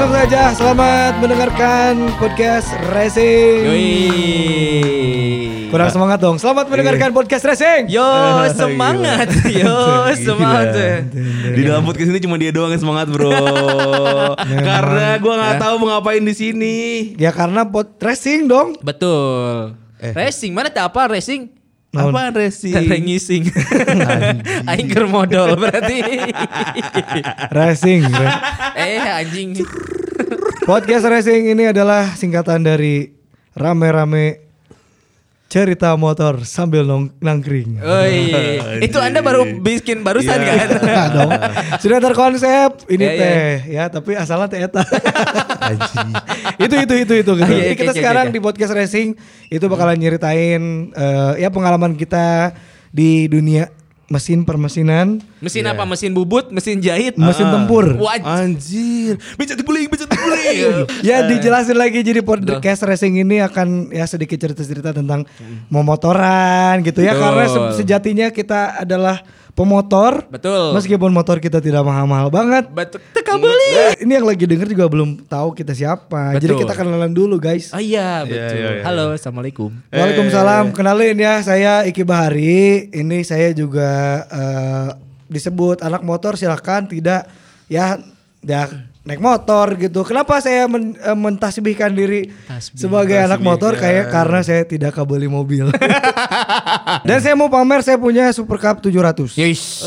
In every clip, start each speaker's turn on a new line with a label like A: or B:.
A: Langsung saja selamat mendengarkan podcast racing.
B: Yoi.
A: Kurang semangat dong. Selamat mendengarkan podcast racing.
B: Yo semangat, yo semangat.
C: Di dalam podcast ini cuma dia doang yang semangat bro Karena gue gak tahu mau ngapain di sini
A: Ya karena pod racing dong.
B: Betul. Racing mana tak apa racing?
A: Naon?
C: Apa racing?
B: Rengising. Aing keur modal berarti.
A: Racing.
B: eh anjing.
A: Podcast racing ini adalah singkatan dari rame-rame cerita motor sambil nong nangkring.
B: Oi, itu Anda baru bikin barusan
C: Iya.
B: kan?
A: Nah, dong. Sudah terkonsep ini
B: Ya, ya.
A: teh ya, tapi asalnya teh eta. itu itu itu itu gitu.
B: Ah, iya,
A: Jadi kita sekarang di podcast racing itu bakalan nyeritain eh, ya pengalaman kita di dunia mesin permesinan,
B: Mesin apa? Mesin bubut, mesin jahit,
A: mesin tempur.
B: Wah,
C: Anjir. Bisa dibuling, bisa dibuling
A: Ya dijelasin lagi. Jadi podcast racing ini akan ya sedikit cerita-cerita tentang memotoran gitu ya.
B: Betul.
A: karena se- sejatinya kita adalah pemotor.
B: Betul.
A: Meskipun motor kita tidak mahal-mahal banget.
B: Betul. Teka beli.
A: Nah, ini yang lagi denger juga belum tahu kita siapa. Jadi
B: Betul.
A: kita kenalan dulu guys.
B: Oh iya, betul.
C: iya, iya.
B: Halo, assalamualaikum.
A: Waalaikumsalam. Kenalin ya, saya Iki Bahari. Ini saya juga eh, disebut anak motor silahkan tidak ya ya naik motor gitu. Kenapa saya men, eh, mentasbihkan diri
B: Tasbih.
A: sebagai anak motor kayak karena saya tidak kabeli mobil. Dan saya mau pamer saya punya Super Cup 700.
B: Yush.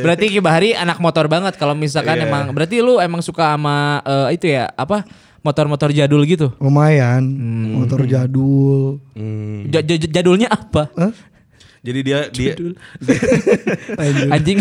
B: Berarti Ki Bahari anak motor banget kalau misalkan
C: Iya.
B: emang berarti lu emang suka sama eh, itu ya apa motor-motor jadul gitu.
A: Lumayan,
B: Hmm.
A: motor jadul.
C: Hmm.
B: Ja- ja- jadulnya apa?
A: Hah?
C: Jadi dia dia
B: Anjing.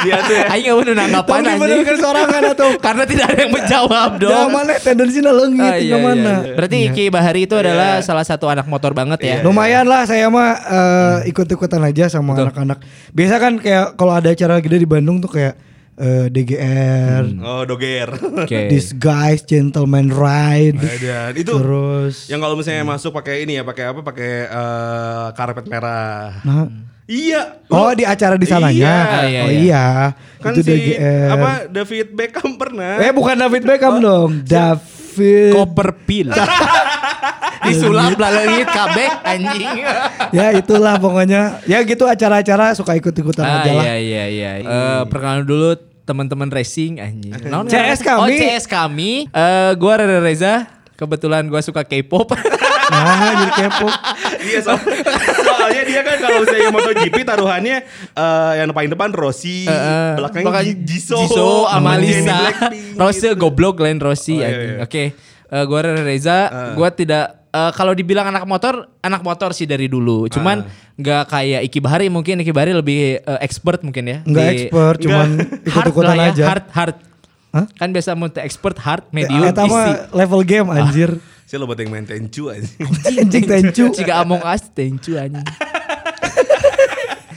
C: dia tuh ya
B: Aing bener nanggapan
A: Tapi bener
B: anjing.
A: kan sorangan atau
B: Karena tidak ada yang menjawab dong.
A: mana tendensinya leungit
B: Ah, iya,
A: mana.
B: iya, iya. Berarti Ki Bahari itu adalah salah satu anak motor banget ya.
A: Lumayan lah saya mah eh, ikut-ikutan aja sama anak-anak. Biasa kan kayak kalau ada acara gede di Bandung tuh kayak eh, DGR,
C: Oh doger
B: Oke.
A: This Guys Gentleman Ride.
C: Dan itu
A: Terus
C: yang kalau misalnya masuk pakai ini ya pakai apa pakai eh, karpet merah
A: nah,
C: Iya
A: Oh di acara di sananya.
C: Iya.
B: Ah, iya,
A: oh
B: iya.
A: iya.
C: Kan
A: itu
C: si
A: DGR.
C: apa David Beckham pernah
A: Eh bukan David Beckham dong. David.
B: Copperfield. Disulap lah leungit kabeh anjing.
A: ya itulah pokoknya. Ya gitu acara-acara suka ikut-ikutan
B: Ah
A: aja lah.
B: iya iya iya. Eh perkenalan dulu teman-teman racing anjing. Naon
A: CS
B: ngaran? Oh
A: kami.
B: CS kami. Eh gua Rere Reza. Kebetulan gua suka K-pop.
A: Nah jadi kepo.
C: Iya so- soalnya dia kan kalau misalnya MotoGP taruhannya eh, yang paling depan Rossi,
B: Eh,
C: belakangnya
B: belakang
C: Ji- Jisoo,
B: Jisoo, Amalisa,
C: Blackpink
B: Rossi
C: gitu.
B: goblok lain Rossi.
C: Oh, iya,
B: anjing.
C: iya.
B: Oke, Eh, gua Rere Reza. Gua tidak eh, kalau dibilang anak motor, anak motor sih dari dulu. Cuman nggak kayak Iki Bahari mungkin Iki Bahari lebih eh, expert mungkin ya.
A: Enggak
B: Di-
A: expert, cuman
B: hard
A: ikut-ikutan
B: lah ya,
A: aja.
B: hard hard.
A: Hah?
B: Kan biasa mau expert hard, medium,
A: Eta
B: easy.
A: mah level game anjir.
C: Saya lo buat yang main Tenchu aja.
A: Anjing tencu.
B: Jika Among Us tencu anjing.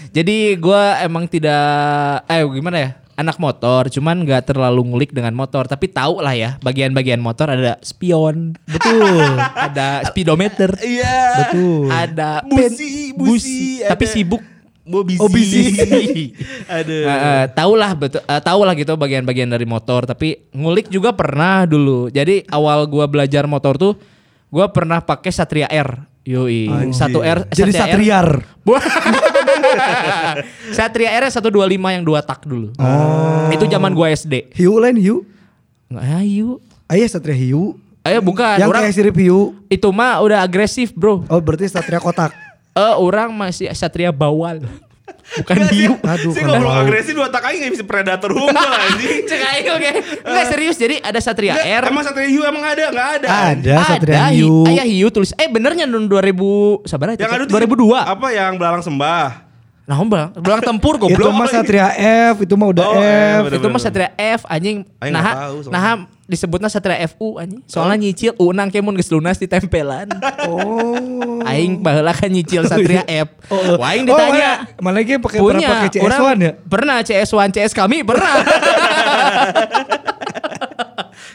B: Jadi gua emang tidak eh gimana ya? Anak motor, cuman nggak terlalu ngulik dengan motor, tapi tahu lah ya bagian-bagian motor ada spion,
A: Betul.
B: ada speedometer,
C: Iya.
A: Betul.
B: ada
C: Busi,
B: pen-
C: busi,
B: tapi
C: ada-
B: sibuk.
C: Mau bisi.
A: Oh, bisi.
C: Aduh.
B: Eh, eh, tahu lah betul, eh, tahu lah gitu bagian-bagian dari motor, tapi ngulik juga pernah dulu. Jadi awal gua belajar motor tuh, gua pernah pakai Satria R. Yoi, satu R.
A: Jadi
B: R.
A: satriar.
B: Satria R 125 yang dua tak dulu.
A: Oh.
B: Itu zaman gua SD.
A: Hiu lain hiu.
B: Nggak ayo.
A: Ayo satria hiu.
B: Ayo bukan
A: Yang
B: orang
A: kayak sirip hiu.
B: itu mah udah agresif, Bro.
A: Oh berarti satria kotak.
B: Eh orang masih Satria bawal. Bukan hiu.
A: Aduh.
C: Sih
A: kenapa?
C: kalau agresif dua tak aja nggak bisa predator unggul anjing.
B: Cek ayo oke. Enggak serius jadi ada Satria
C: Nggak,
B: R.
C: Emang satria hiu emang ada? Nggak ada.
A: Ada satria
B: hi-
A: hiu.
B: Ayah hiu tulis. Eh benernya tahun 2000 sabar itu.
C: Yang ada tuh
B: 2002.
C: Apa yang belalang sembah?
B: Nah, belang, belang tempur
A: Itu
B: goblok.
A: mah satria F, itu mah udah
C: Oh,
A: F.
C: F.
B: itu mah Satria F anjing.
C: Aing
B: Nah, nah disebutnya Satria FU anjing. Soalnya nyicil unang kemun geus lunas di tempelan.
A: Oh.
B: Aing baheula kan nyicil Satria F.
A: Oh,
B: Wah, aing
A: oh,
B: ditanya.
A: mana, mana lagi pakai pernah
B: punya
A: pakai CS1
B: orang
A: ya?
B: Pernah CS1 CS kami pernah.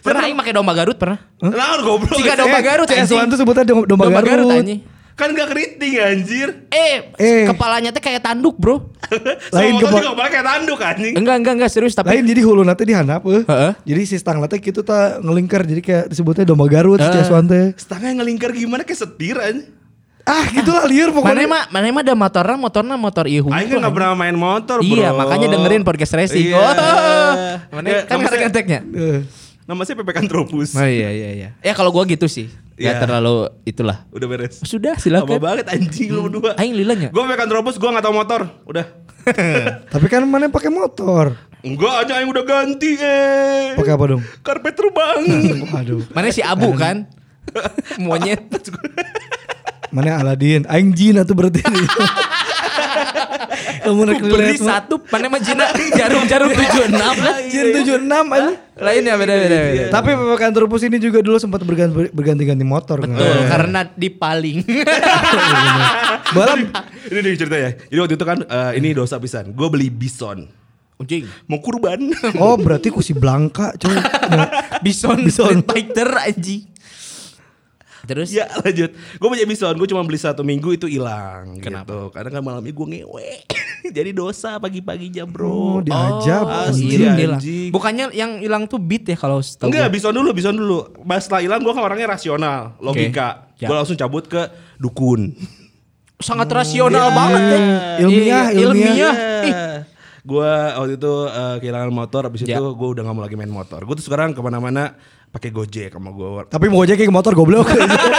B: pernah aing pakai domba Garut pernah.
C: Nah, goblok.
B: Jika domba Garut
A: CS1
B: anjing.
A: tuh sebutnya domba, domba,
B: Domba Garut
A: Garut.
B: anjing.
C: Kan gak keriting anjir.
B: Eh,
A: Eh.
B: kepalanya teh kayak tanduk, Bro.
A: Lain
C: Lain motor
A: kepa-
C: juga kepala kayak tanduk anjing.
B: Enggak, enggak, enggak serius tapi
A: Lain jadi hulu nanti dihandap eh.
B: Heeh.
A: Jadi si stang nanti gitu ta ngelingkar jadi kayak disebutnya domba Garut si
B: Eh.
A: Ciasuan teh.
C: Setengah ngelingkar gimana kayak setir anjing.
A: Ah gitulah liar
B: Mana
A: pokoknya.
B: mah mana mah ada motornya motornya motor ieu
C: Aing kan gak pernah main motor bro
B: Iya, makanya dengerin podcast racing.
C: Iya.
B: Oh, mana
C: Ya,
B: kan ngetek-ngeteknya.
A: Eh.
C: Nama saya Pepe Kantropus
B: Oh iya iya iya. Ya kalau gua gitu sih. Ya
C: Iya.
B: terlalu itulah.
C: Udah beres
B: Sudah
C: Lama
B: silakan.
C: banget anjing lu berdua
B: Aing lilanya.
C: Gue Pepe Kantropus gue gak tau motor Udah
A: Tapi kan mana pakai motor?
C: Enggak aja yang udah ganti eh
A: Pakai apa dong?
C: Karpet terbang
A: Aduh.
B: Mana si Abu kan? Monyet.
A: Mana Aladin? Aing jin atau berarti ini. Kamu
B: Beli satu, mana mah Jina jarum-jarum 76 kan?
A: Jin 76 aja.
B: Lainnya beda-beda. beda.
A: Tapi Bapak kantor pus ini juga dulu sempat berganti berganti-ganti motor. kan?
B: Betul, karena dipaling.
A: Balam
C: Ini nih ceritanya Jadi waktu itu kan eh, Ini dosa pisan Gue beli bison
B: Anjing.
C: Mau kurban
A: Oh berarti ku si Blanka coy.
B: Bison,
A: Bison.
B: Fighter anjing. Terus
C: Ya lanjut Gue punya bison Gue cuma beli satu minggu itu hilang
B: Kenapa?
C: gitu. Karena kan malamnya gue ngewe Jadi dosa pagi-paginya bro
A: Oh, diajab.
B: Oh,
C: Asli,
B: iya, hilang. Bukannya yang hilang tuh beat ya kalau setahu
C: Enggak, bison dulu, bison dulu. Pas setelah hilang gue kan orangnya rasional, logika.
B: Ya.
C: Gue langsung cabut ke dukun.
B: sangat rasional banget ya.
A: Ilmiah,
B: Iya,
A: ilmiah.
B: Ih,
C: Gue waktu itu eh, kehilangan motor, abis
B: Ya.
C: itu gue udah gak mau lagi main motor. Gue tuh sekarang ke mana-mana pakai gojek sama gue.
A: Tapi mau gojek ke motor goblok.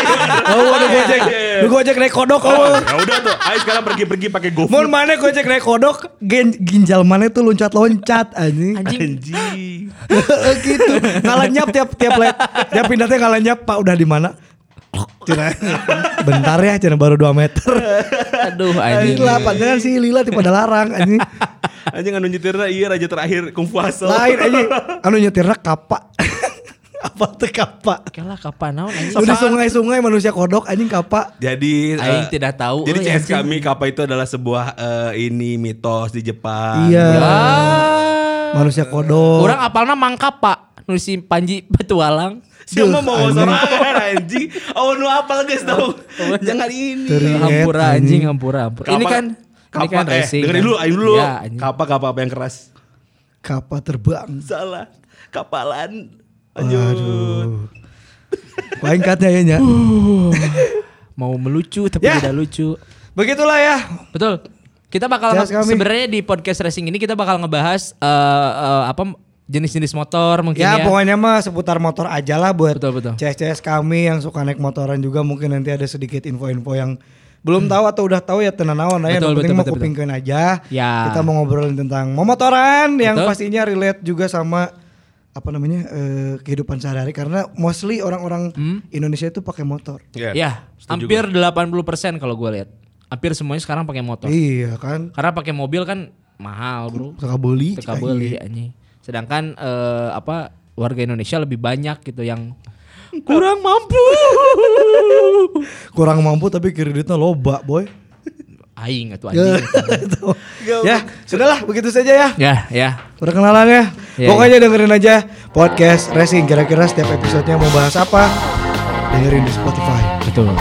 A: oh, ada gojek. Lu gojek naik kodok oh.
C: ya udah tuh, ayo sekarang pergi-pergi pakai
A: Mau
C: GoFood.
A: mana gojek naik kodok, gen, ginjal mana tuh loncat-loncat anjing.
B: anjing.
C: Anjing.
A: gitu. Ngalah nyap tiap tiap le, tiap pindah teh ngalah nyap, Pak udah di mana? Cina, bentar ya, cina baru 2 meter.
B: Aduh
A: Anjing lah, padahal si Lila tipe pada larang anjing.
C: Anjing anu nyetirnya iya raja terakhir Kung Fu Hustle.
A: Lain anjing. Anu nyetirnya kapa. Apa tuh kapa?
B: Kalah kapan naon anjing.
A: Udah sungai-sungai manusia kodok anjing kapa.
C: Jadi
B: Aing
C: eh,
B: tidak tahu,
C: Jadi
B: euy,
C: CS
B: anjing.
C: kami kappa itu adalah sebuah eh, ini mitos di Jepang.
A: Iya.
B: Ah.
A: Manusia kodok.
B: Orang apalna mangka pak. Nusi Panji Petualang.
C: Siapa mau
A: anjing.
C: sorangan anjing? Oh nu apal guys tau. Jangan ini.
A: Teri- Ingat,
B: Hampura
A: anjing.
B: anjing, hampura, hampura. Ini
C: Kapa-
B: kan ini
C: kapa,
B: kan
C: eh,
B: racing.
C: dengerin
B: kan.
C: dulu, ayo dulu.
B: Ya.
C: Kapa kapa apa yang keras?
A: Kapa terbang.
C: Salah. Kapalan.
A: Aduh. Kuingkatnya ya nya.
B: Mau melucu tapi
A: Ya.
B: tidak lucu.
A: Begitulah ya.
B: Betul. Kita bakal sebenarnya di podcast racing ini kita bakal ngebahas eh, eh, apa jenis-jenis motor mungkin
A: Ya,
B: ya.
A: pokoknya mah seputar motor aja lah buat
B: Betul, betul.
A: CS-CS kami yang suka naik motoran juga mungkin nanti ada sedikit info-info yang belum tahu atau udah tahu ya tenanawan ya.
B: Betul,
A: Yang penting
B: betul,
A: mau aja.
B: Ya.
A: Kita mau ngobrolin tentang memotoran yang
B: Betul.
A: pastinya relate juga sama apa namanya eh, kehidupan sehari-hari karena mostly orang-orang
B: Hmm?
A: Indonesia itu pakai motor.
B: Ya, hampir 80% kalau gue lihat. Hampir semuanya sekarang pakai motor.
A: Iya kan?
B: Karena pakai mobil kan mahal, Bro.
A: Suka beli.
B: Teka beli
A: iya.
B: anjing. Sedangkan eh, apa warga Indonesia lebih banyak gitu yang kurang mampu.
A: Kurang mampu tapi kreditnya loba, boy.
B: Aing atuh
A: Ya,
B: anjing.
A: Ya, sudahlah begitu saja ya.
B: ya, ya.
A: Perkenalan ya.
B: Iya,
A: Pokoknya dengerin aja podcast racing. Kira-kira setiap episodenya mau bahas apa? Dengerin di Spotify.
B: Betul.